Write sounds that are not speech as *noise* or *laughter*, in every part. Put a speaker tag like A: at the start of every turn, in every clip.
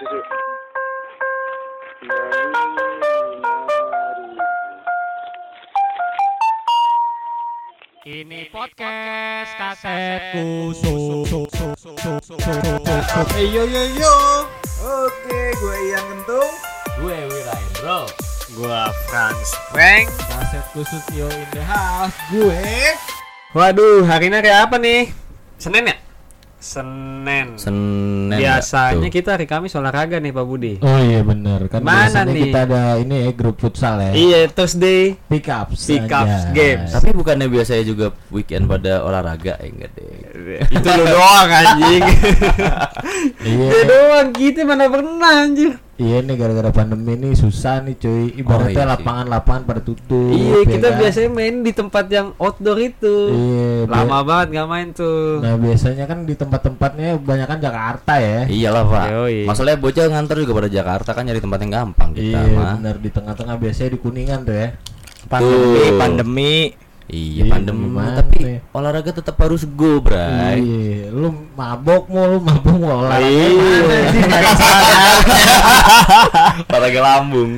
A: Ini podcast kasetku so so so so so so
B: Hey yo yo yo Oke gue yang kentung
C: Gue Wira Indro.
A: Gua Franz Frank.
B: Kaset khusus yo in the house Gue
A: Waduh, hari ini hari apa nih? Senin ya? Senin.
C: Senin.
A: Biasanya
C: tuh.
A: kita hari Kamis olahraga nih Pak Budi.
B: Oh iya bener Kan
A: Mana
B: biasanya
A: nih?
B: kita ada ini ya grup futsal ya
A: Iya, Thursday
B: Pick ups
A: Pick ups games.
C: Tapi bukannya biasanya juga weekend pada olahraga ya enggak deh. *laughs*
A: itu lu doang anjing. *laughs*
B: Iya
A: Itu doang kita mana pernah anjir.
B: Iya nih gara-gara pandemi ini susah nih cuy Ibaratnya
C: iya sih.
B: lapangan-lapangan pada tutup
A: Iya,
B: ya
A: kita
B: kan?
A: biasanya main di tempat yang outdoor itu.
B: Iya bi-
A: Lama banget gak main tuh.
B: Nah biasanya kan di tempat-tempatnya kebanyakan Jakarta ya
C: Iyalah pak.
A: Yoi.
C: Masalahnya bocah ngantor juga pada Jakarta kan nyari tempat yang gampang kita
B: Iya
C: mah.
B: bener di tengah-tengah biasanya di Kuningan tuh ya
C: Pandemi,
A: pandemi.
C: Iya
B: Iya,
C: pandemi
B: gimana
C: tapi
B: nih?
C: olahraga tetap harus go bray.
B: Iya, lu mabok mulu, mabok mulu olahraga
A: Iya. *laughs*
C: olahraga lambung.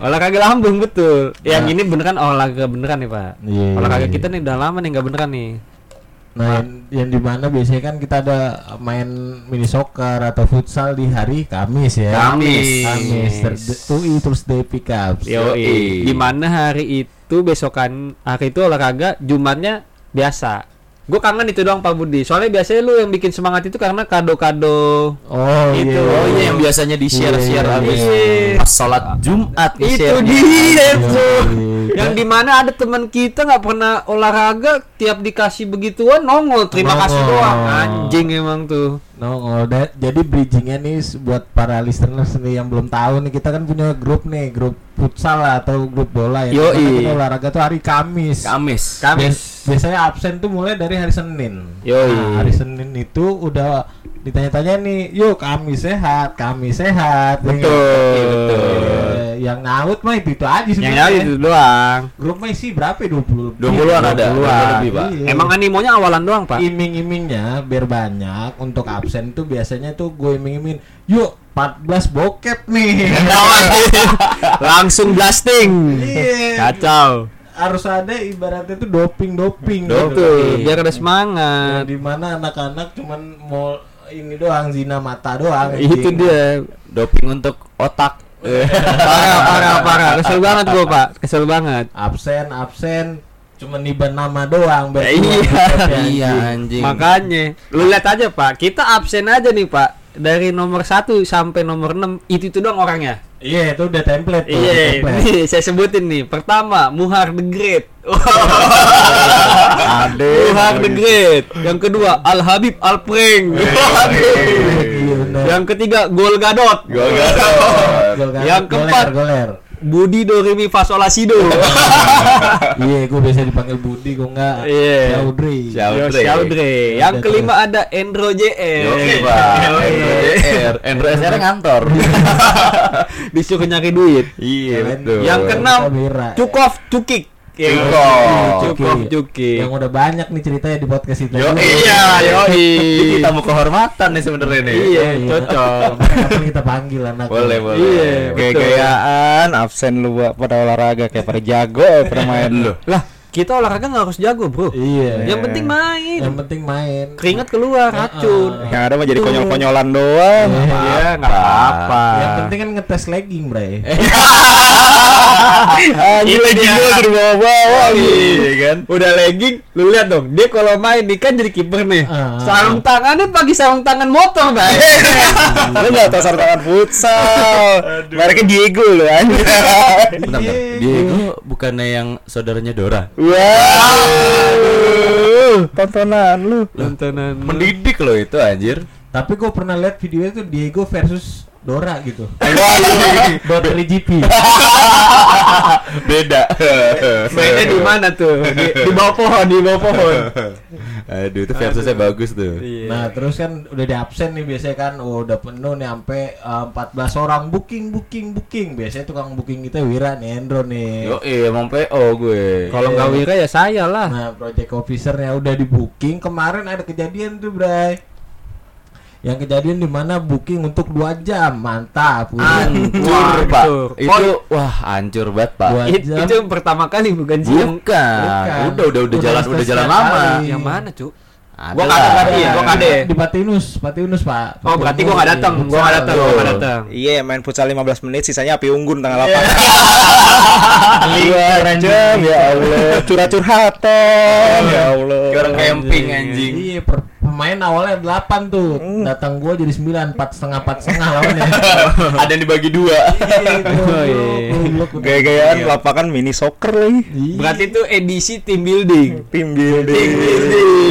A: Olahraga lambung betul. Yang ini beneran olahraga beneran nih Pak.
B: Iya.
A: Olahraga kita nih udah lama nih nggak beneran nih.
B: Nah, yang, yang di mana biasanya kan kita ada main mini soccer atau futsal di hari Kamis ya.
A: Kamis.
B: Kamis. Thurs- TUI Thursday pick ups.
A: Yo,
C: Yoi.
A: di mana hari itu besokan hari itu olahraga, Jumatnya biasa. Gue kangen itu doang Pak Budi. Soalnya biasanya lu yang bikin semangat itu karena kado-kado.
B: Oh,
A: Itu.
B: iya.
C: Oh iya yang biasanya di share share
B: Iya,
C: habis
A: iya.
C: pas sholat Jumat di
A: itu
C: share.
A: dia
B: Iya,
A: tuh. Yang di mana ada teman kita nggak pernah olahraga, tiap dikasih begituan nongol. Terima kasih
B: Nongol.
A: doang. Anjing emang tuh.
B: No, oh, da- jadi bridgingnya nih buat para listeners nih yang belum tahu nih kita kan punya grup nih grup futsal lah atau grup bola ya.
A: Di
B: mana kita olahraga tuh hari Kamis.
C: Kamis.
A: Kamis.
B: Bias- biasanya absen tuh mulai dari hari Senin.
A: Yoi.
B: Nah, hari Senin itu udah ditanya-tanya nih, yuk Kamis sehat, Kamis sehat. Ya
A: Betul.
B: nggak?
A: Betul.
B: Eh, yang nyaut mah itu itu aja
A: Yang
B: sebenarnya.
A: lain itu doang.
B: Grup mah isi berapa? ya? 20 lebih.
C: 20-an ada,
A: 20-an.
C: lebih, Pak.
B: Iya.
A: Emang animonya awalan doang, Pak.
B: iming-imingnya biar banyak untuk absen tuh biasanya tuh gue iming-imingin yuk 14 bokep nih *laughs*
A: Langsung blasting.
B: Iya.
A: Kacau.
B: harus ada ibaratnya tuh doping doping
A: Betul, biar ada semangat.
B: di mana anak-anak cuman mau ini doang zina mata doang
A: Itu dia.
C: Doping untuk otak.
A: Parah, parah, parah. *laughs* Kesel banget gua, Pak. Kesel banget.
B: absen absen cuman niban nama doang biar
A: Iya.
C: Iya
B: anjing.
A: Makanya, lu lihat aja, Pak. Kita absen aja nih, Pak. Dari nomor 1 sampai nomor 6 itu itu doang orangnya.
B: iya itu udah template tuh,
A: Iya, nih saya sebutin nih. Pertama, Muhar the Great. *laughs* Muhar the Great. Yang kedua, Al Habib Al Pring.
B: Bener
A: Yang ketiga, Gol Gadot.
C: Gol Gadot.
B: Gol kan?
A: Yang keempat.
B: goler
A: Budi Dorimi Fasolasido. *laughs*
B: iya gue biasa dipanggil Budi gue enggak
A: Iya. Syaudre. Yang
B: Udah
A: kelima ada Endro JR.
C: Oke, Pak. NDR. Endro SR ngantor. *laughs*
A: Disuruh nyari duit.
C: Iya, betul.
A: Yang keenam,
B: Mira.
A: Cukov Cukik.
C: Cukov.
A: Cukov Cukik.
B: yang udah banyak nih ceritanya di podcast itu
C: Yo,
A: Iya, yoi.
C: Ini tamu kehormatan nih sebenarnya nih.
A: Iya, cocok.
B: Kapan kita panggil anak
C: Boleh, boleh.
A: Iya.
D: Gaya-gayaan absen lu pada olahraga kayak pada jago pada main lu.
A: Lah, kita olahraga nggak harus jago, Bro.
B: iya
A: Yang penting main.
B: yang penting main
A: Keringat keluar racun.
D: Yang ada mah jadi konyol-konyolan doang.
A: Iya, nggak apa-apa.
B: yang penting kan ngetes legging bre
D: Anjir lagi
A: dia.
D: gua di bawah-bawah.
C: Iya kan?
A: Udah legging, lu lihat dong. Dia kalau main nih kan jadi kiper nih.
B: Ah.
A: Sarung tangannya pakai sarung tangan motor, Bang.
D: Lu enggak tahu sarung futsal. Mereknya Diego lu anjir.
C: Bentar, bentar. Diego bukannya yang saudaranya Dora?
D: Wah. Tontonan lu.
A: Tontonan.
C: Mendidik loh itu anjir.
B: tapi gue pernah lihat videonya tuh Diego versus Dora gitu Dora GP
C: Beda.
A: Mainnya di mana tuh? Di, di bawah pohon, di bawah pohon.
C: Aduh, itu versusnya bagus tuh.
A: Iya.
B: Nah terus kan udah di absen nih biasanya kan oh, udah penuh nih sampai eh, 14 orang booking booking booking biasanya tukang booking kita Wira nih Endro nih
C: Yo, iya, emang PO gue.
A: Kalau nggak Wira ya saya lah.
B: Nah, project officernya udah di booking. Kemarin ada kejadian tuh, Bray. Yang kejadian di mana booking untuk dua jam mantap
C: Hancur, Pak.
A: hancur.
C: Itu wah, hancur banget, Pak.
B: Dua
A: It-
B: jam.
A: itu yang pertama kali bukan sih
C: Bukan.
B: Bukan.
C: Udah, udah, udah jalan, udah jalan lama.
A: yang mana cuk
C: Ada
A: Gua kagak ngerti ya, gua kade.
B: di Patinus Patinus pak
A: oh berarti gua nggak datang gua nggak datang gua nggak datang
D: Iya, main futsal 15 menit, sisanya api unggun tanggal 8.
B: Iya. *laughs*
D: Dua jam, ya Allah. Curhat-curhatan, ya Allah.
C: Kayak orang camping anjing.
B: iya per- pemain awalnya 8 tuh. Datang gua jadi 9 empat setengah empat setengah lawannya. *laughs*
C: Ada yang dibagi dua. *laughs*
A: Oh, iya.
D: Gaya-gayaan lapangan mini soccer lagi.
A: berarti itu edisi team building.
D: Tim building.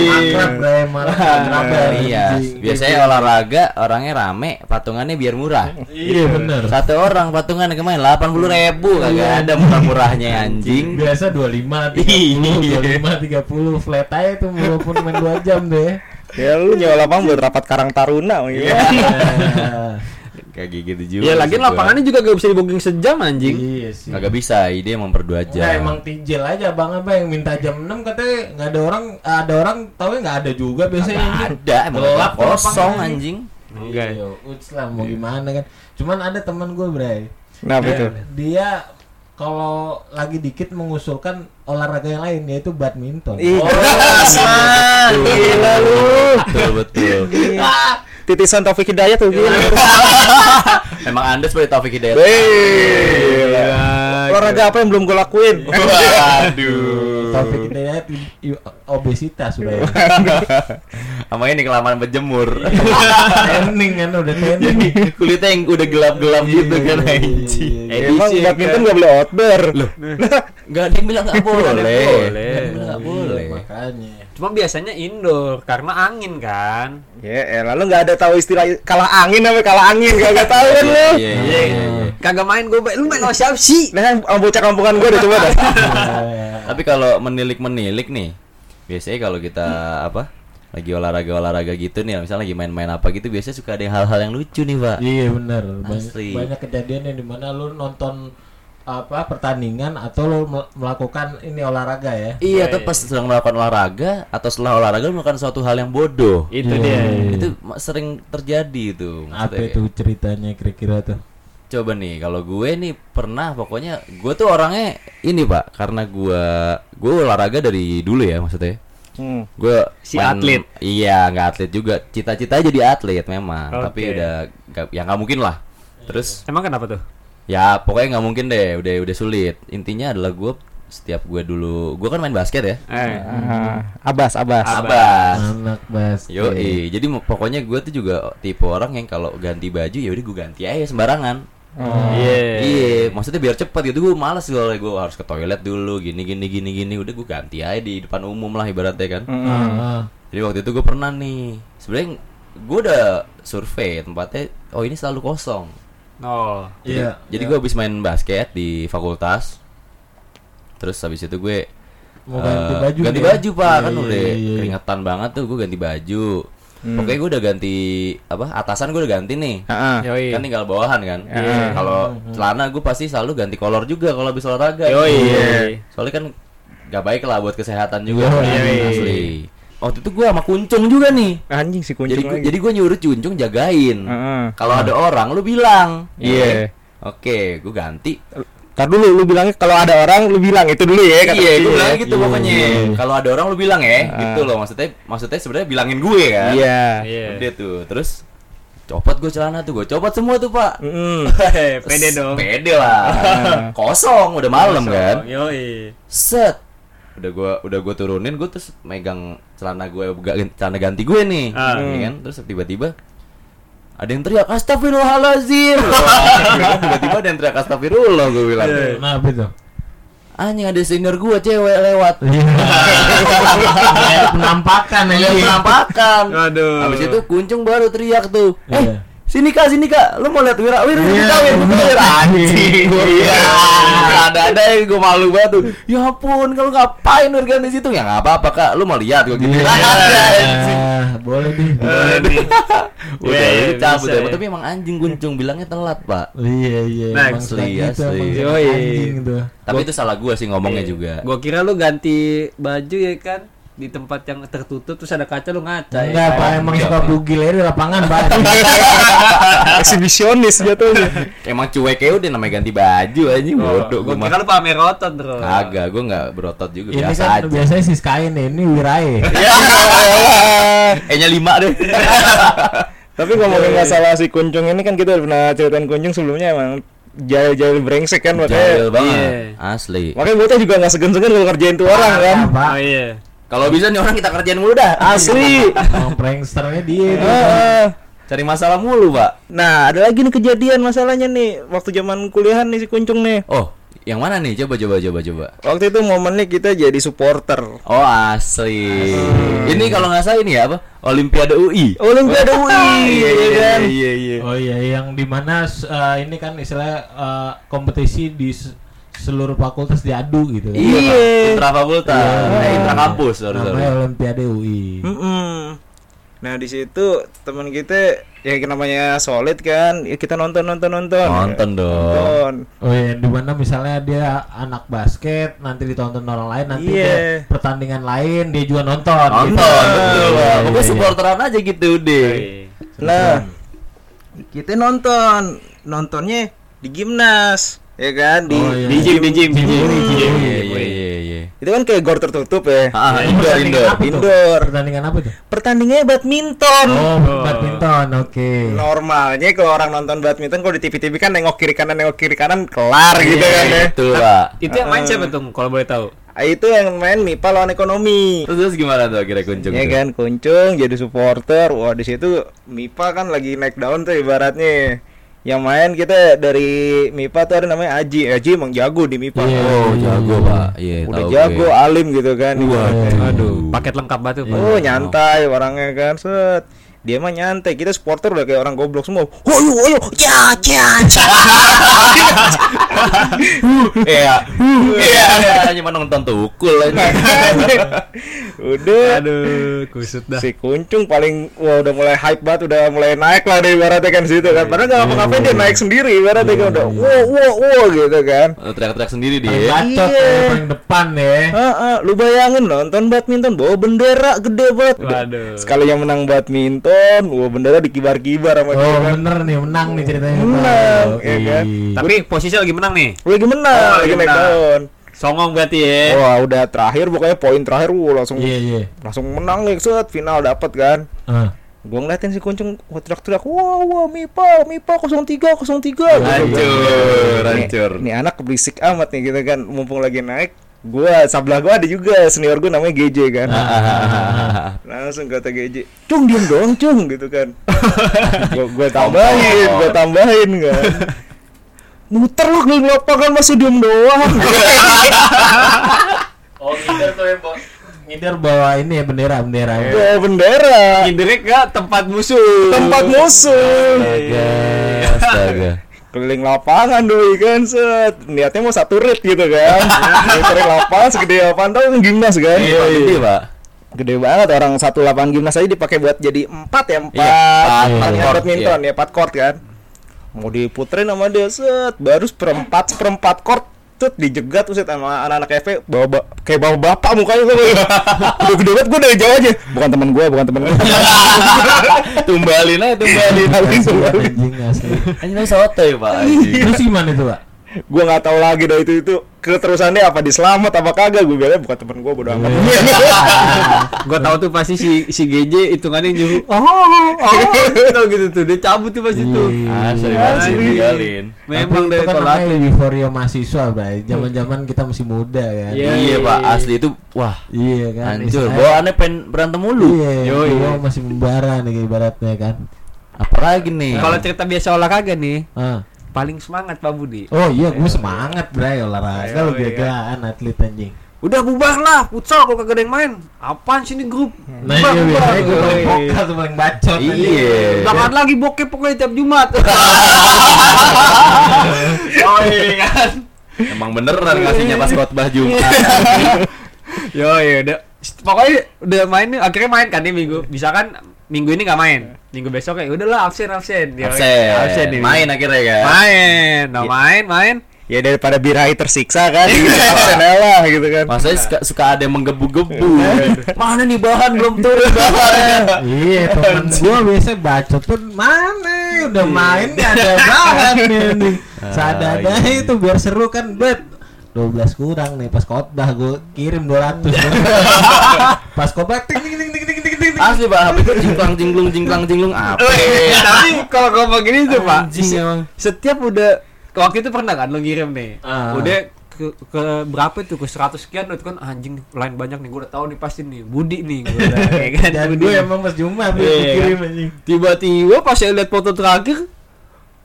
B: akrab gue malah akrab ya.
C: Iya, biasanya olahraga orangnya rame, patungannya biar murah.
B: iya bener.
C: Satu orang patungan kemarin 80 ribu kagak ada murah-murahnya anjing.
B: biasa 25 30 25 30 flat aja tuh walaupun main 2 jam deh
D: Ya lu nyewa lapangan buat rapat Karang Taruna.
B: Iya. *laughs*
C: Kayak gitu juga.
A: ya lagi lapangannya juga gak bisa di booking sejam anjing
B: iya sih
C: kagak bisa, ide emang per dua
B: Enggak
C: jam.
B: emang tijel aja bang apa yang minta jam 6 katanya nggak ada orang ada orang tahu nggak ada juga biasanya anjing.
C: ada, emang
B: Gelap
C: kosong anjing.
A: Enggak.
B: Iya, uts lah mau gimana kan. Cuman ada teman gue Bray. Dia-
D: itu?
B: Dia kalau lagi dikit mengusulkan olahraga yang lain yaitu badminton.
D: Ih,
B: Oh.
D: Gila lu.
C: Betul betul.
D: Titisan Taufik Hidayat tuh gila. *laughs*
C: Emang Anda seperti Taufik Hidayat.
D: Olahraga apa yang belum gue lakuin?
C: Waduh.
B: Hidayat i- i- obesitas udah *laughs* ya.
C: Sama ini kelamaan berjemur.
B: Tanning kan udah tanning.
C: Kulitnya yang udah gelap-gelap gitu kan anjing.
A: Edisi
D: Emang
A: ya
D: badminton
A: kan?
D: nggak boleh outdoor.
C: Enggak ada yang bilang enggak boleh.
A: boleh.
C: Nggak ada yang bilang nggak boleh.
B: Iya, Makanya.
A: Cuma biasanya indoor karena angin kan
D: Ya, eh, lalu nggak ada tahu istilah kalah angin apa kalah angin gak, gak tahu kan lu.
C: Iya, iya, iya, iya.
A: kagak main gue lu main sama siapa sih
D: Nah, bocah kampungan gue udah coba dah. *laughs*
C: Tapi kalau menilik-menilik nih, biasanya kalau kita apa? Lagi olahraga-olahraga gitu nih, misalnya lagi main-main apa gitu, biasanya suka ada hal-hal yang lucu nih, Pak.
B: Iya benar. Banyak, banyak kejadian yang di mana lu nonton apa pertandingan atau mel- melakukan ini olahraga ya.
C: Iya, tuh pas sedang melakukan olahraga atau setelah olahraga lu melakukan suatu hal yang bodoh.
A: itu
B: Iya.
A: dia
C: Itu ma- sering terjadi itu.
B: Apa itu ceritanya kira-kira tuh?
C: Coba nih, kalau gue nih pernah pokoknya gue tuh orangnya ini pak, karena gue gue olahraga dari dulu ya maksudnya.
D: Hmm.
C: Gue
A: Si atlet.
C: Iya, nggak atlet juga. Cita-cita jadi atlet memang, tapi
A: Oke.
C: udah gak, ya nggak mungkin lah. Terus
A: emang kenapa tuh
C: ya pokoknya nggak mungkin deh, udah udah sulit. Intinya adalah gue setiap gue dulu, gue kan main basket ya.
A: eh
D: Ah, abas, abas.
C: Abas.
B: Anak basket.
C: Yo, jadi pokoknya gue tuh juga tipe orang yang kalau ganti baju ya udah gue ganti aja sembarangan.
A: iya
C: Iya, maksudnya biar cepat gitu. Gue males kalau gue harus ke toilet dulu, gini gini gini gini. Udah gue ganti aja di depan umum lah ibaratnya kan.
D: Hmm.
B: Ah, ah.
C: Jadi waktu itu gue pernah nih. Sebenarnya gue udah survei tempatnya. Oh ini selalu kosong.
A: Oh
C: Jadi,
B: Iya.
C: Jadi gue habis main basket di fakultas. Terus habis itu gue
B: Mau ganti
C: eh,
B: baju
C: ganti
B: dia?
C: baju pak
B: Iya,
C: kan
B: iya,
C: udah
B: iya, iya.
C: keringetan banget tuh gue ganti baju.
B: Hmm.
C: Pokoknya gue udah ganti apa atasan gue udah ganti nih.
D: Ah,
A: yoi
C: Kan tinggal bawahan kan.
A: Iya.
C: Kalau celana gue pasti selalu ganti kolor juga kalau habis olahraga.
A: Yoi.
C: Iya. Soalnya kan gak baik lah buat kesehatan juga.
B: Yoi.
C: kan,
A: Yoi.
C: Asli. Waktu itu gue sama kuncung juga nih.
D: anjing si kuncung
C: Jadi gua,
D: lagi.
C: jadi gue nyuruh cuncung jagain.
D: Heeh.
C: Kalau ada orang lu bilang.
D: Iya.
C: Oke, gue ganti.
D: Tar dulu lu bilangnya kalau ada orang lu bilang itu dulu ya kata
C: Iya, gue
D: dia.
C: bilang gitu
B: Iya,
C: pokoknya.
B: iya.
C: Kalau ada orang lu bilang ya,
D: Ah.
C: gitu loh maksudnya. Maksudnya sebenarnya bilangin gue kan.
D: Iya.
A: iya
C: Udah tuh, terus copot gue celana tuh, gue copot semua tuh pak.
D: Mm. *laughs*
A: pede dong
C: Pede lah. Kosong, udah malam kan.
A: yoi
C: Set. Udah gua udah gua turunin, gua terus megang celana gue celana ganti gue nih.
A: Ah.
C: Ya kan? Terus tiba-tiba ada yang teriak astagfirullahalazim. *laughs* Tiba-tiba ada yang teriak astagfirullah gue bilang.
B: Kenapa itu?
C: Anjing ada senior gue cewek lewat. *laughs*
B: Kayak penampakan ya.
C: Penampakan.
A: aduh
C: Habis itu kuncung baru teriak tuh. Eh,
B: Iya.
C: Sini kak, sini kak, lu mau lihat Wira, Wira,
B: Iya.
C: kita kawin, kita kawin anjing. Iya, ada ada yang gue malu banget tuh. Ya ampun, kalau ngapain organ di situ ya nggak apa-apa kak, lu mau lihat gue gitu.
B: Iya.
C: Anjing. *laughs*
B: Ah, boleh deh.
C: Udah,
A: Iya,
C: itu cabut ya. Tapi emang anjing kuncung bilangnya telat pak.
B: Iya iya.
A: Nah,
C: asli,
B: gitu,
C: asli. Tapi itu salah gue sih ngomongnya juga.
A: Gua kira lu ganti baju ya kan di tempat yang tertutup terus ada kaca lu ngaca ya.
B: Enggak, Pak, emang suka bugil aja di lapangan, Pak. *laughs*
D: Eksibisionis jatuhnya.
C: Emang cuek ya udah namanya ganti baju aja bodoh
A: gua kira
C: mah.
A: lu pamer otot, Bro.
C: Kagak, gua enggak berotot juga
B: Ini
C: biasa
B: kan
C: aja.
B: biasanya si Sky nih, ini Wirai. *laughs*
C: E-nya 5 deh. *laughs*
D: Tapi ngomongin masalah si Kuncung ini kan kita udah pernah ceritain Kuncung sebelumnya emang jahil-jahil brengsek kan makanya
C: Jahil banget.
A: Iya.
C: Asli.
D: makanya bocah juga nggak segan-segan kalau ngerjain tuh orang kan.
A: Oh iya.
C: Kalau bisa nih orang kita kerjain mulu dah.
D: Asli.
B: Emang pranksternya dia.
D: Heeh.
C: Cari masalah mulu, Pak.
D: Nah, ada lagi nih kejadian masalahnya nih waktu zaman kuliahan nih si Kuncung nih.
C: Oh, yang mana nih? Coba coba coba coba.
D: Waktu itu momennya kita jadi supporter.
C: Oh, asli. Ini kalau nggak salah ini ya apa? Olimpiade UI.
D: Olimpiade UI,
C: Iya,
D: ya kan?
C: Iya, iya.
B: Oh iya, yang di mana eh, ini kan istilahnya eh, kompetisi di seluruh fakultas diadu gitu. kan.
C: Iya,
D: Iya.
C: Intra fakultas, eh, intra kampus, sorry.
B: Namanya Olimpiade UI.
D: Mm-mm. Nah di situ teman kita ya namanya solid kan, ya kita nonton nonton nonton.
C: Nonton dong.
D: Nonton.
B: Oh iya, di mana misalnya dia anak basket, nanti ditonton orang lain, nanti
D: Iya.
B: dia pertandingan lain dia juga nonton.
C: Nonton,
B: gitu.
C: betul.
B: Iya,
C: Pokoknya
B: iya, iya.
C: supporteran aja gitu deh.
D: Nah kita nonton, nontonnya di gimnas, ya kan? Di,
B: Oh, iya.
A: Di gym, di gym, di gym, di gym.
C: Iya, iya, iya, iya.
D: itu kan kayak gor tertutup ya.
C: Ah,
B: Ini
C: indoor,
B: pertandingan
C: indoor.
B: apa tuh?
D: Indoor.
B: Pertandingan apa tuh?
D: Pertandingannya badminton.
B: Oh, badminton, oke.
D: Normalnya kalau orang nonton badminton kalau di TV-TV kan nengok kiri kanan nengok kiri kanan kelar gitu kan ya.
C: Betul, Pak.
A: Itu yang main siapa tuh kalau boleh tahu?
D: Ah, Itu yang main MIPA lawan ekonomi.
C: Terus, terus gimana tuh akhirnya kuncung
D: Ya
C: tuh?
D: kan kuncung jadi supporter. Wah di situ MIPA kan lagi naik daun tuh ibaratnya. Yang main kita dari MIPA tuh ada namanya Aji. Aji emang jago di MIPA.
B: Iya.
C: Oh, jago, Pak. Iya,
D: Udah
C: tahu
D: jago,
C: gue.
D: alim gitu kan. ibaratnya.
A: Aduh, paket lengkap banget tuh. Pak.
D: Oh nyantai orangnya kan set. Dia mah nyantai, kita supporter udah kayak orang goblok semua. Hoyo, hoyo, ya, ya, ya. *laughs*
C: Iya. Iya, iya, cuma nonton tukul aja.
D: udah.
A: Aduh, kusut dah.
D: Si kuncung paling wah udah mulai hype banget, udah mulai naik lah deh ibaratnya kan situ kan. Padahal nggak ngapa-ngapain dia naik sendiri ibaratnya kan udah wow wow wow gitu kan.
C: Oh, Teriak-teriak sendiri dia.
B: bacot
D: Iya.
B: ya, paling depan ya.
D: Heeh, lu bayangin nonton badminton bawa bendera gede banget.
A: Waduh.
D: Sekali yang menang badminton, wah bendera dikibar-kibar sama dia
B: Oh bener nih menang nih ceritanya.
D: Menang, ya kan?
A: Tapi posisi lagi menang nih.
D: Lagi menang,
A: Oh,
D: lagi naik
A: menang.
D: daun.
A: Songong berarti ya.
D: Wah, udah terakhir pokoknya poin terakhir wah langsung
B: Iya iya.
D: langsung menang nih set final dapat kan.
B: Ah.
D: Gua ngeliatin si kuncung wah teriak-teriak, wah wah Mipa, Mipa 03 03.
C: Hancur, hancur.
D: Nih anak berisik amat nih gitu kan, mumpung lagi naik. Gua sebelah gua ada juga senior gua namanya GJ kan. Langsung kata GJ, "Cung diem dong, Cung." gitu kan. *laughs* gua, gua tambahin, gua tambahin kan. *laughs* Muter lu di lapangan masih diem doang. *laughs*
B: Oh ngider tuh yang ngider bawa ini ya bendera bendera.
D: Bawa bendera.
A: Ngindernya ke tempat musuh.
D: Tempat musuh.
C: Astaga, astaga. *laughs*
D: keliling lapangan doi kan set niatnya mau satu rit gitu kan *laughs* muterin lapangan segede lapangan tau kan gimnas kan
C: Iya, gede, Pak.
D: gede banget orang satu lapangan gimnas aja dipakai buat jadi empat ya empat
C: Iya,
D: empat,
B: empat
D: court badminton ya empat court kan mau diputerin sama dia set baru seperempat seperempat court tut dijegat tuh set sama anak-anak FV bawa ba- kayak bawa bapak mukanya tuh *laughs* udah gede banget gue dari jauh aja bukan teman gue bukan teman gue *laughs*
C: Tumbalin aja, tumbalin.
B: Anjing asli.
C: Anjing sotoy, Pak. anjing.
B: Terus gimana itu pak?
D: Gue nggak tahu lagi dah itu itu keterusannya apa diselamat apa kagak gue bilangnya bukan teman gue bodo amat *laughs*
A: Gua tahu tuh pasti si si GJ hitungannya nyuruh. Oh, oh, tau gitu tuh. Dia cabut tuh pasti tuh.
C: Asli,
A: Iya,
C: asli, tinggalin.
A: Memang dari
B: itu kan
A: kolak.
B: namanya euforia mahasiswa, Bray. Zaman-zaman kita masih muda kan.
A: Iya.
C: Iya, Pak. Asli itu wah,
B: Iya kan.
C: hancur.
B: Istilahnya-
C: Bawaannya pengen berantem mulu.
B: Iya, masih membara nih ibaratnya kan.
C: Apalagi nih?
A: Kalau cerita biasa olahraga nih. Paling semangat Pak Budi.
B: Oh iya, gue semangat Bray olahraga lu
A: iya.
B: gila-gilaan atlet anjing.
A: Udah bubar lah, futsal kalau kagak ada yang main. Apaan sih ini grup?
B: Nah iya biasanya gue paling vokal tuh paling bacot.
C: Iya.
A: Jangan lagi bokep pokoknya tiap Jumat. *laughs* oh iya kan.
C: Emang beneran ngasihnya pas khotbah *laughs* Jumat.
A: Yo iya udah. Pokoknya udah main nih, akhirnya main kan nih minggu. Bisa kan minggu ini nggak main. Minggu besok kayak udahlah absen absen. Yo,
C: Absen.
A: absen nih.
C: Main akhirnya kan.
A: Main. Nah, main, main.
D: ya daripada birahi tersiksa kan gitu *laughs* absen lah gitu kan
C: Masanya suka, suka ada yang menggebu-gebu. Mana nih bahan belum turun bahan.
B: Iya temen gua biasa bacot pun mana udah main gak ada bahan nih Sadada itu biar seru kan bet 12 kurang nih pas khotbah gua kirim 200 *laughs* pas khotbah ting ting ting
C: Asli Pak, HP itu? Jingklang jingklung jingklang jinglung apa?
A: Eh, *laughs* tapi kalau ngomong gini tuh pak setiap udah waktu itu pernah kan lo ngirim nih?
B: Ah.
A: udah ke, ke berapa itu? Ke 100 sekian itu kan anjing lain banyak nih gue udah tahu nih pasti nih Budi nih. Gue udah *laughs* kayak kan
B: dan gue emang pas Jumat
A: Iya,
B: kirim anjing.
A: Tiba-tiba pas saya lihat foto terakhir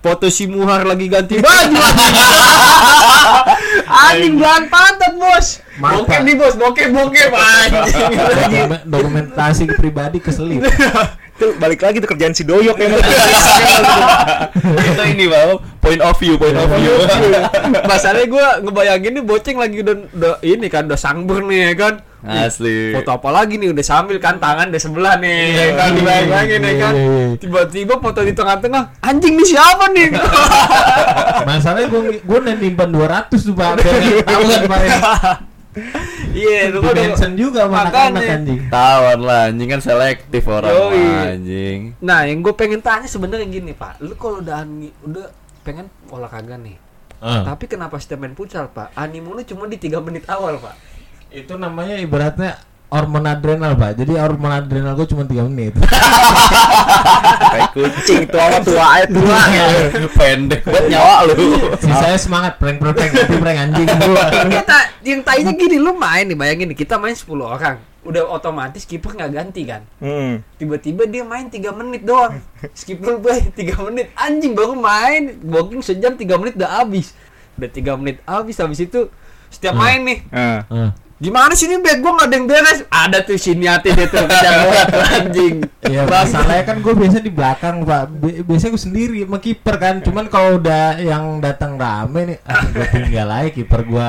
A: foto si Muhar lagi ganti baju anjing. *laughs* Belan pantat bos
B: Mata.
A: bokep nih bos. Bokep bokep. *laughs* Anjing.
B: Dokumen- dokumentasi pribadi keselip. *laughs*
D: Itu balik lagi tuh kerjaan si doyok ya
C: Itu ini Pak, point of view, point of view. *laughs*
A: masalahnya gue ngebayangin nih boceng lagi udah, udah ini kan udah sangber nih ya kan?
C: Asli.
A: foto apa lagi nih? Udah sambil kan tangan di sebelah nih
B: Iya,
A: ya kan? Dibayangin ya kan?
B: iya, iya.
A: tiba-tiba foto di tengah-tengah anjing nih siapa nih?
B: Masalahnya gue gue udah nyimpan 200 tuh pak. Tahu kan kemarin
A: iya kan udah-
B: mention juga sama anak-anak
A: Makanya.
B: anjing
C: Tawan lah, anjing kan selektif orang
A: Yoi.
C: anjing.
A: nah yang gue pengen tanya sebenarnya gini pak lu kalau udah udah pengen olahraga nih
B: Ah.
A: tapi kenapa setiap main futsal pak animu lu cuma di tiga menit awal pak
B: itu namanya ibaratnya hormon adrenal pak. Jadi hormon adrenal gue cuma 3 menit.
D: Kayak kucing tuh apa tua aja tua.
C: Pendek buat nyawa lu.
B: sisanya semangat prank prank tapi prank anjing gua
A: kita yang tanya gini lu main nih bayangin nih kita main 10 orang. Udah otomatis kiper nggak ganti kan?
D: Hmm.
A: tiba-tiba dia main 3 menit doang. Skip dulu boy 3 menit. Anjing baru main. Booking sejam 3 menit udah habis. Udah 3 menit habis habis itu setiap main nih.
D: Ah.
B: Ah.
A: Gimana sih ini bag gua nggak ada yang beres. Ada tuh sini hati dia tuh kejar bola tuh anjing.
B: Iya, masalahnya kan gue biasa di belakang pak. Bi- biasanya gue sendiri sama kiper kan. Cuman kalau udah yang datang rame nih, ah, gue tinggal aja kiper gue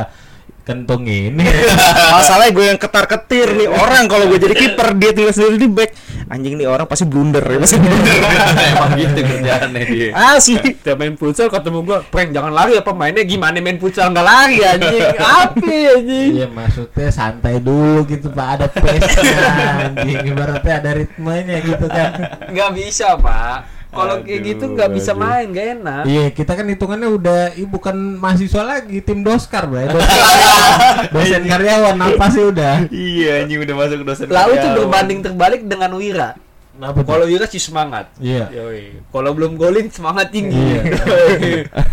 B: kentung ini. *laughs*
D: masalahnya gue yang ketar ketir nih orang kalau gue jadi kiper dia tinggal sendiri di back anjing nih orang pasti blunder ya pasti blunder *laughs*
C: Emang gitu kerjaannya dia.
D: asli
A: Tiap main futsal ketemu gua prank jangan lari apa mainnya gimana main futsal nggak lari anjing *laughs* apa anjing
B: Iya maksudnya santai dulu gitu pak. Ada pace-nya anjing. Ibaratnya ada ritmenya gitu kan.
A: nggak bisa pak kalau kayak gitu nggak bisa
D: aduh.
A: main gak enak
B: Iya kita kan hitungannya udah ih, bukan mahasiswa lagi tim doskar bro. *laughs* Dosen, dosen karyawan apa sih udah?
C: Iya, anjing udah masuk dosen.
A: lalu
C: karyawan.
A: berbanding terbalik dengan Wira
B: Kenapa
A: kalau Wira sih semangat
B: Iya.
A: Yoi. Kalau belum golin semangat tinggi.
B: Iya.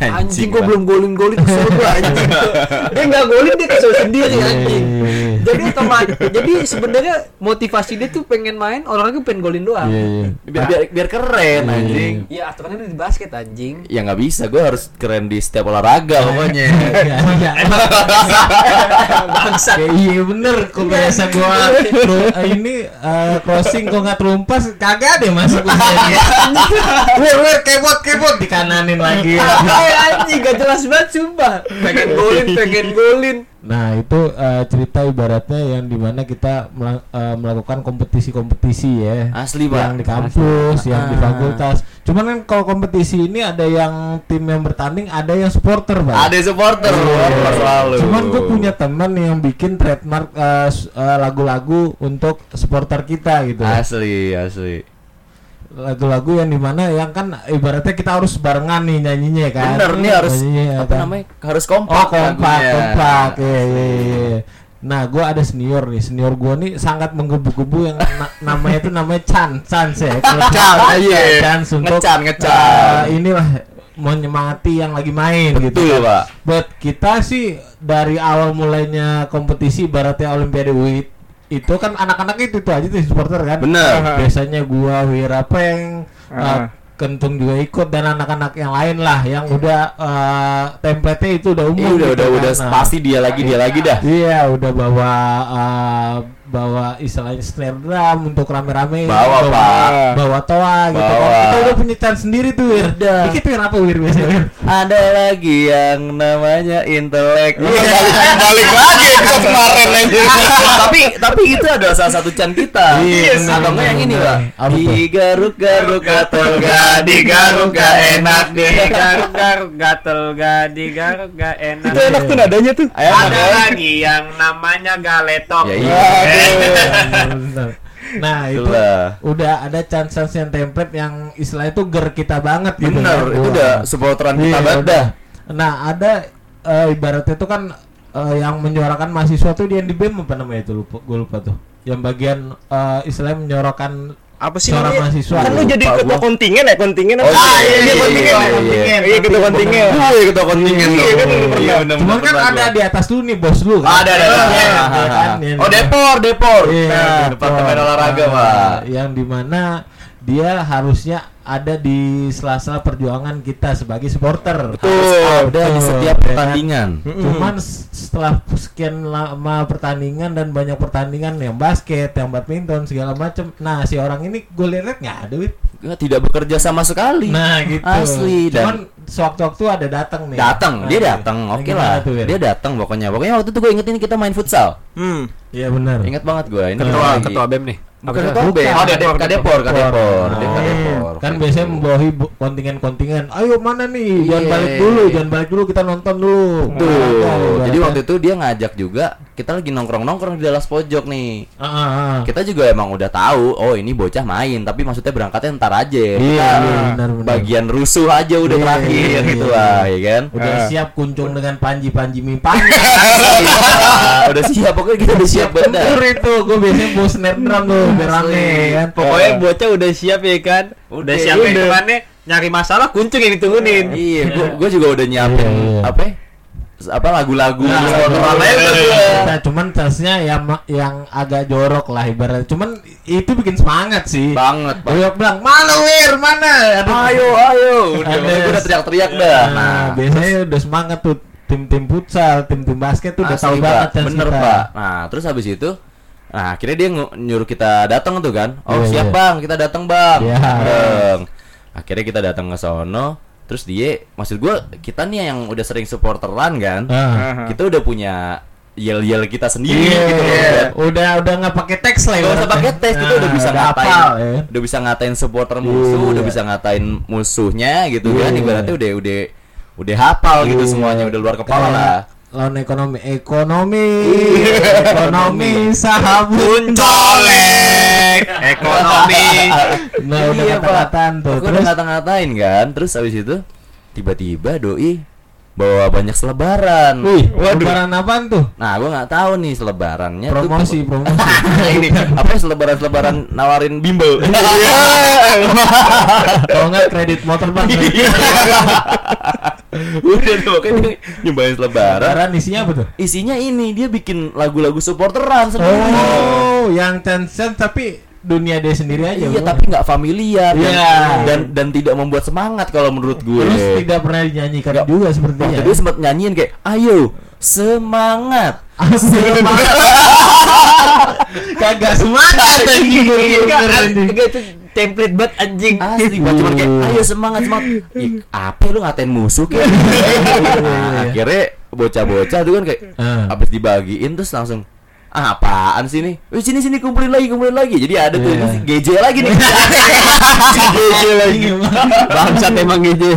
A: anjing
C: Anjing,
A: gua
C: Pak.
A: belum golin golin kesel gua anjing. *laughs* dia nggak golin dia kesel sendiri
B: Iya,
A: anjing.
B: iya, iya.
A: Jadi otomatis jadi sebenarnya motivasi dia tuh pengen main olahraga pengen golin doang.
B: Iya iya.
C: biar, biar, biar keren
B: Iya.
C: anjing.
A: Iya, aturannya di basket anjing.
C: Ya nggak bisa, gue harus keren di setiap olahraga pokoknya.
B: Iya, iya. *laughs*
A: Bangsat.
B: Ya, iya bener kok biasa gua ini eh, crossing kok nggak terumpas kagak deh masuk. Wir wir kebot kebot dikananin lagi. *laughs*
A: Eh, anjing gak jelas banget sumpah. Pengen golin, pengen golin.
B: Nah itu eh, cerita ibaratnya yang di mana kita mela- eh, melakukan kompetisi-kompetisi ya.
C: Asli, Pak.
B: Yang di kampus, yang di
C: Ah.
B: fakultas. Cuman kan kalau kompetisi ini ada yang tim yang bertanding, ada yang supporter, Pak.
C: Ada supporter
B: Iya.
C: selalu.
B: Cuman gue punya teman yang bikin trademark eh, s- eh, lagu-lagu untuk supporter kita gitu.
C: asli, asli.
B: Lagu-lagu yang di mana yang kan ibaratnya kita harus barengan nih nyanyinya kan.
C: Bener nih harus
B: Nyanyinya,
C: apa
B: kan.
C: namanya? Harus kompak.
B: Oh kompak,
C: lagunya.
B: kompak. Iya, iya, iya. Nah, gue ada senior nih. Senior gue nih sangat menggebu-gebu yang na- namanya itu namanya Chan, Chan ya. Kalau *laughs*
C: Chan, iya.
B: Chan untuk
C: Ngecan, ngecan.
B: eh, inilah menyemangati yang lagi main gitu.
C: Betul, Pak.
B: Buat kita sih dari awal mulainya kompetisi ibaratnya Olimpiade WIT itu kan anak-anak itu tuh aja tuh supporter kan.
C: Bener.
B: Biasanya gua Wira Peng, uh,
D: Ah.
B: Kentung juga ikut dan anak-anak yang lain lah yang udah uh, template-nya itu udah umum.
C: Iya, udah
B: gitu
C: udah
B: kan.
C: udah
B: Nah,
C: pasti dia lagi dia lagi dah.
B: Iya, udah bawa uh, bawa istilahnya snare drum untuk rame-rame
C: Bawa, Pak.
B: bawa toa gitu kan
C: Bawa.
B: kita udah punya chance sendiri tuh Wir
C: Udah.
B: dikit Wir apa Wir biasanya Wir
C: Ada lagi yang namanya intelek.
D: balik lagi ke kemarin aja *laughs*
C: tapi tapi itu adalah salah satu can kita.
B: Iya, benar,
C: Atau enggak yang ini. Pak? Digaruk garuk gatel gak digaruk gak enak deh.
A: garuk garuk gatel gak digaruk gak enak
D: itu enak tuh nadanya tuh
A: ada lagi yang namanya galetok
C: Ya iya.
B: Nah itu
C: Itulah.
B: udah ada chance-chance yang template yang istilah itu ger kita banget gitu
C: Bener,
B: kan.
C: itu udah supporteran kita
B: Iya,
C: banget
B: udah.
C: dah.
B: Nah, ada eh, ibaratnya itu kan eh, yang menyuarakan mahasiswa tuh di yang di BEM apa namanya itu lupa gue lupa tuh. Yang bagian eh, istilahnya menyuarakan
D: apa sih namanya?
B: mahasiswa.
D: kan lu jadi ketua kontingen ya kontingen apa
C: Oh, iya, iya,
D: iya,
C: iya,
D: kontingen
C: iya,
D: ya?
C: iya.
D: iya ketua kontingen
C: iya ketua kontingen
D: Iya, kan.
C: Iya,
B: Cuman kan ada di atas lu nih bos lu. kan?
C: Ada, ada.
B: Iya, iya
C: Oh, Depor, Depor.
B: Iya,
C: Nah, departemen
B: Depor.
C: olahraga,
B: Nah,
C: Pak.
B: Yang di mana dia harusnya ada di sela-sela perjuangan kita sebagai supporter.
C: Betul, udah di
B: Betul,
C: setiap
B: ya kan?
C: pertandingan.
B: Cuman s- setelah sekian lama pertandingan dan banyak pertandingan yang basket, yang badminton segala macam. Nah, si orang ini gue lihat nggak ada.
C: Nggak, Tidak bekerja sama sekali.
B: Nah, gitu.
C: Asli, dan-
B: Cuman sewaktu-waktu ada datang nih.
C: Datang,
B: Nah,
C: dia
B: iya.
C: datang.
B: Nah,
C: Oke
B: gimana
C: lah.
B: tuh?
C: Dia datang pokoknya. Pokoknya waktu itu gue inget ini kita main futsal.
D: hmm
B: Iya benar.
C: Ingat banget gue. Ini
A: ketua
C: lagi-
A: ketua bem nih
C: Bukan
A: sih?
C: BEM. Oh, Kadepor, Kadepor, Kadepor. Dia
B: Oh,
C: Kadepor.
B: Kan biasanya membawahi kontingen-kontingen. Ayo mana nih? Jangan
C: Iya.
B: balik dulu, jangan balik dulu kita nonton dulu.
C: Tuh.
B: Nah,
C: Jadi waktu itu dia ngajak juga kita lagi nongkrong-nongkrong di dalam pojok nih.
B: Ah, ah.
C: Kita juga emang udah tahu, oh ini bocah main, tapi maksudnya berangkatnya ntar aja.
B: Iya,
C: Kita
B: iya, benar, benar.
C: bagian rusuh aja udah
B: Iya,
C: terakhir
B: iya,
C: gitu
B: iya.
C: lah, ya kan?
B: Udah
D: Ah.
B: siap kuncung dengan panji-panji mimpannya. *laughs*
C: udah siap pokoknya kita udah siap bener.
B: itu, gue biasanya bawa snare drum tuh, biar rame kan.
A: pokoknya bocah udah siap ya kan udah
C: Udah,
A: siap
D: udah.
A: hitungannya nyari masalah kuncung yang diturunin
C: Iya, gua, gua juga udah nyiapin
B: Iya, iya.
C: apa? Ya? apa lagu-lagu
B: Nah,
C: supporteran aja udah gua.
B: Nah, cuman tasnya yang yang agak jorok lah ibarat. Cuman itu bikin semangat sih.
C: banget.
B: Gue bilang, mana Wir, mana?
C: Ayo, ayo. Udah, udah teriak-teriak dah.
B: Nah,
C: Nah,
B: biasanya udah semangat tuh tim-tim futsal, tim-tim basket tuh udah tahu banget
C: bener pak nah terus habis itu nah akhirnya dia nyuruh kita datang tuh kan oh
B: Iya,
C: siap
B: iya.
C: bang kita datang bang
B: Iya.
C: Dateng. akhirnya kita datang ke sono terus dia maksud gua kita nih yang udah sering supporteran kan
B: Ah.
C: kita udah punya yel yel kita sendiri
B: Iya,
C: gitu loh kan.
B: udah udah nggak pakai teks lah.
C: Gak usah pakai tes kita udah
B: Nah,
C: bisa
B: udah
C: ngatain
B: hafal, ya.
C: udah bisa ngatain supporter musuh
B: Iya.
C: udah bisa ngatain musuhnya gitu kan
B: Iya.
C: ibaratnya udah udah udah hafal gitu
B: Iya.
C: semuanya udah luar kepala
B: Kayak
C: lah
B: Lawan ekonomi, ekonomi,
C: Iya.
B: ekonomi sahabat
A: colek ekonomi.
B: Nah, udah
C: Iya,
B: kata-kataan tuh.
C: Aku
B: Terus?
C: udah ngata-ngatain kan. Terus habis itu Tiba-tiba doi Bawa banyak selebaran
B: Wih, lebaran apaan tuh?
C: Nah gue nggak tahu nih selebarannya tuh
B: Promosi, promosi. *laughs*
C: ini apa ya selebaran-selebaran nawarin bimbel
B: Kalau nggak kredit motor bang.
C: udah tuh kan nyobain selebaran
B: Lebaran isinya apa tuh?
C: isinya ini dia bikin lagu-lagu supporteran sendiri
B: Oh, yang Tencent tapi dunia dia sendiri aja.
C: iya tapi nggak familiar dan,
B: Iya.
C: dan dan tidak membuat semangat kalau menurut gue
B: Terus tidak pernah dinyanyikan
C: Nggak.
B: juga sepertinya.
C: Waktu dia sempat nyanyiin kayak ayo semangat
B: Semangat. *laughs* Kagak semangat anjing bener, anjing.
A: itu template banget anjing
C: asli pak cuman kayak ayo semangat semangat Ih, apa lu ngatain musuh kayak *laughs* akhirnya bocah-bocah tuh kan kayak
B: Ah.
C: habis dibagiin terus langsung ah, apaan sih nih? Wih, sini sini kumpulin lagi kumpulin lagi. Jadi ada tuh
B: Iya.
C: ini GJ lagi nih. *laughs* GJ lagi.
A: bangsat emang gitu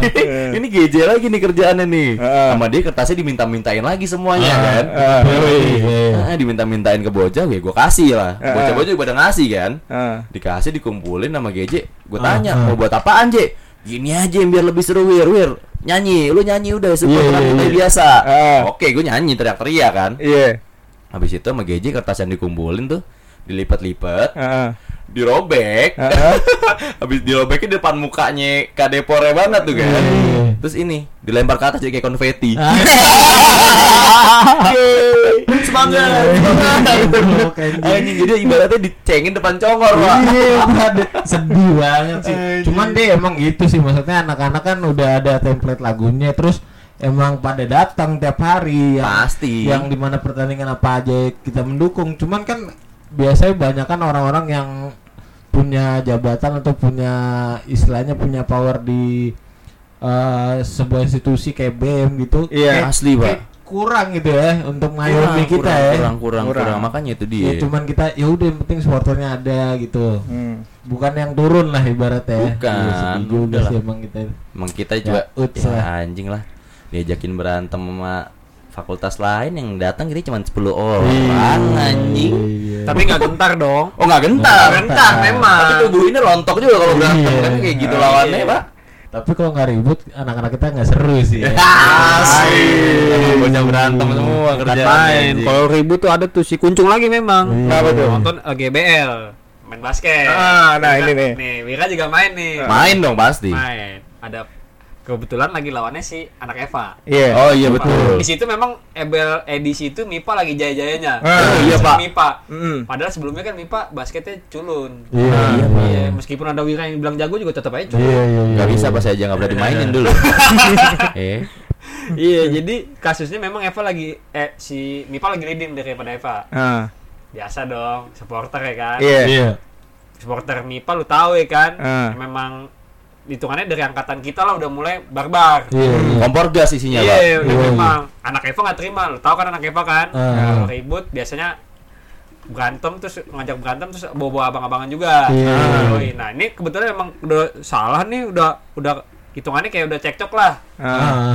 A: *laughs*
C: ini GJ lagi nih kerjaannya nih.
D: Ah.
C: Sama dia kertasnya diminta-mintain lagi semuanya
B: Ah.
C: kan.
B: Iya.
C: Ah, diminta-mintain ke bocah, gue gua kasih lah.
D: Ah.
C: Bocah-bocah juga pada ngasih kan.
D: Ah.
C: Dikasih dikumpulin sama GJ. Gue tanya,
B: ah.
C: mau buat apaan, J? Gini aja yang biar lebih seru, Wir, Wir. Nyanyi, lu nyanyi udah support
B: Iya,
C: yeah,
B: iya,
C: kita
B: iya.
C: biasa.
D: Ah.
C: Oke, gue nyanyi teriak-teriak kan.
D: Iya.
C: Habis itu sama GJ kertas yang dikumpulin tuh dilipat-lipat,
D: Ah.
C: dirobek.
D: Ah. *laughs*
C: Habis dirobekin di depan mukanya Kadepore banget tuh kan.
B: Iya.
C: Terus ini dilempar ke atas jadi kayak konfeti.
B: Ah. *laughs*
C: semangat, semangat. *laughs* Anjing jadi ibaratnya dicengin depan congor, Pak.
B: Iya, sedih banget sih. Cuman dia emang gitu sih maksudnya anak-anak kan udah ada template lagunya terus emang pada datang tiap hari yang
C: Pasti.
B: yang di mana pertandingan apa aja kita mendukung cuman kan biasanya banyak kan orang-orang yang punya jabatan atau punya istilahnya punya power di eh, sebuah institusi kayak BM gitu
D: Iya.
B: kayak-
C: Asli, Pak.
B: kayak kurang gitu ya untuk ngayomi kita
C: kurang,
B: ya
C: kurang, kurang,
D: Kurang.
C: kurang, makanya itu dia.
B: ya cuman kita ya udah yang penting supporternya ada gitu
D: Hmm.
B: bukan yang turun lah ibaratnya ya.
C: Bukan,
B: Iya, sedih juga
C: udah
B: sih
C: lah.
B: emang kita
C: Emang kita juga
B: uts
C: ya,
B: lah.
C: anjing lah. Diajakin berantem sama fakultas lain yang datang kita cuma 10 orang anjing.
B: Iya.
A: Tapi nggak gentar dong.
C: Oh nggak gentar,
A: Nggak gentar memang.
C: Tapi tubuh ini rontok juga kalau berantem
B: Iya.
C: kan kayak gitu
A: Iya.
C: lawannya pak.
B: tapi kalau nggak ribut anak-anak kita nggak seru sih ya. *laughs*
C: Asik. Emang bocah berantem semua kerjaan.
A: main.
C: anjing.
A: Kalau ribut tuh ada tuh si kuncung lagi memang.
B: Iya.
D: Kenapa tuh?
A: Nonton GBL, main basket.
D: Ah, nah ini nih.
A: Nih, Wira juga main nih.
C: main dong pasti.
A: Main. Ada kebetulan lagi lawannya si anak Eva.
D: Iya.
C: Oh iya betul.
A: Di situ memang Ebel edisi itu MIPA lagi jaya-jayanya.
D: Ah,
A: Terus
C: iya, Pak.
A: MIPA.
D: Mm.
A: Padahal sebelumnya kan MIPA basketnya culun.
B: Iya,
A: Nah,
B: iya,
A: iya, meskipun ada Wira yang bilang jago juga tetap aja culun.
B: iya iya iya
C: Gak bisa pas aja nggak pernah dimainin dulu. eh, *laughs*
A: iya, jadi kasusnya memang Eva lagi eh si MIPA lagi leading daripada Eva.
D: Ah.
A: Biasa dong, supporter ya kan.
D: Iya.
B: iya
A: Supporter MIPA lu tahu ya kan.
D: Ah.
A: Memang hitungannya dari angkatan kita lah udah mulai barbar.
B: iya iya
C: kompor gas isinya pak.
A: Iya, udah
B: Iya,
A: memang anak Eva nggak terima. Lu tahu kan anak Eva kan?
B: Ah.
A: Kalau ribut biasanya berantem terus ngajak berantem terus bawa-bawa abang-abangan juga.
B: Iya.
A: Ah, yoi. Nah, ini kebetulan emang udah salah nih, udah udah hitungannya kayak udah cekcok lah.
D: Ah.
B: Ah,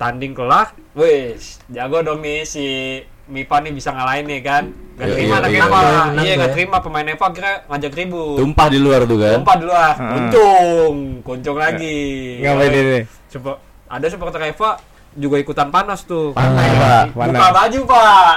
A: Tanding kelar, wis jago dong nih si Mipa nih bisa ngalahin nih kan. Gak
C: Iya,
A: terima
C: iya,
A: anak
C: iya.
A: Eva.
B: Menang
A: Iya,
B: tuh
A: gak
B: ya.
A: terima pemain Eva kira ngajak ribut.
C: Tumpah di luar tuh kan.
A: Tumpah di luar,
D: Ah.
A: kuncung, kuncung lagi.
D: Ngapain ini?
A: Coba ada supporter Eva juga ikutan panas tuh.
B: Panas,
D: Pak.
A: Buka
D: Panas.
A: baju, Pak.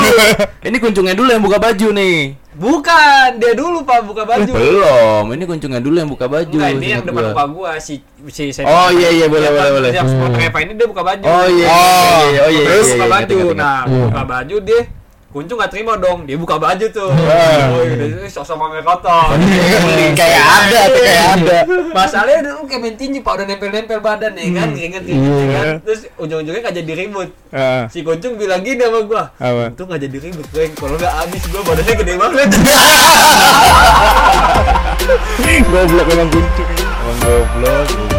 A: *laughs*
C: Ini kuncungnya dulu yang buka baju nih.
A: Bukan, dia dulu Pak buka baju.
C: Belum. Ini kuncungnya dulu yang buka baju.
A: Enggak, ini yang depan
C: gua.
A: muka gua si si saya.
C: Oh, iya, iya, boleh, boleh, boleh.
A: Yang supporter Eva ini dia buka baju.
C: Oh iya.
D: Oh.
C: iya, iya, oh iya.
A: Terus
C: iya,
A: buka
C: iya,
A: baju.
C: ingat, ingat.
A: Nah,
B: Iya.
A: buka baju dia Kuncung gak terima dong, dia buka baju tuh. Oh, udah sosok mame kotor.
D: Kayak ada kayak *laughs* ada.
A: Masalahnya dulu kayak main tinju pak, udah nempel-nempel badan nih kan, keringet
B: Iya.
A: kan. Terus ujung-ujungnya gak jadi ribut. Si Kuncung bilang gini sama gua, itu gak jadi ribut, Bang. Kalau gak habis gua badannya gede banget. *laughs*
D: Goblok emang kuncung.
C: Emang goblok.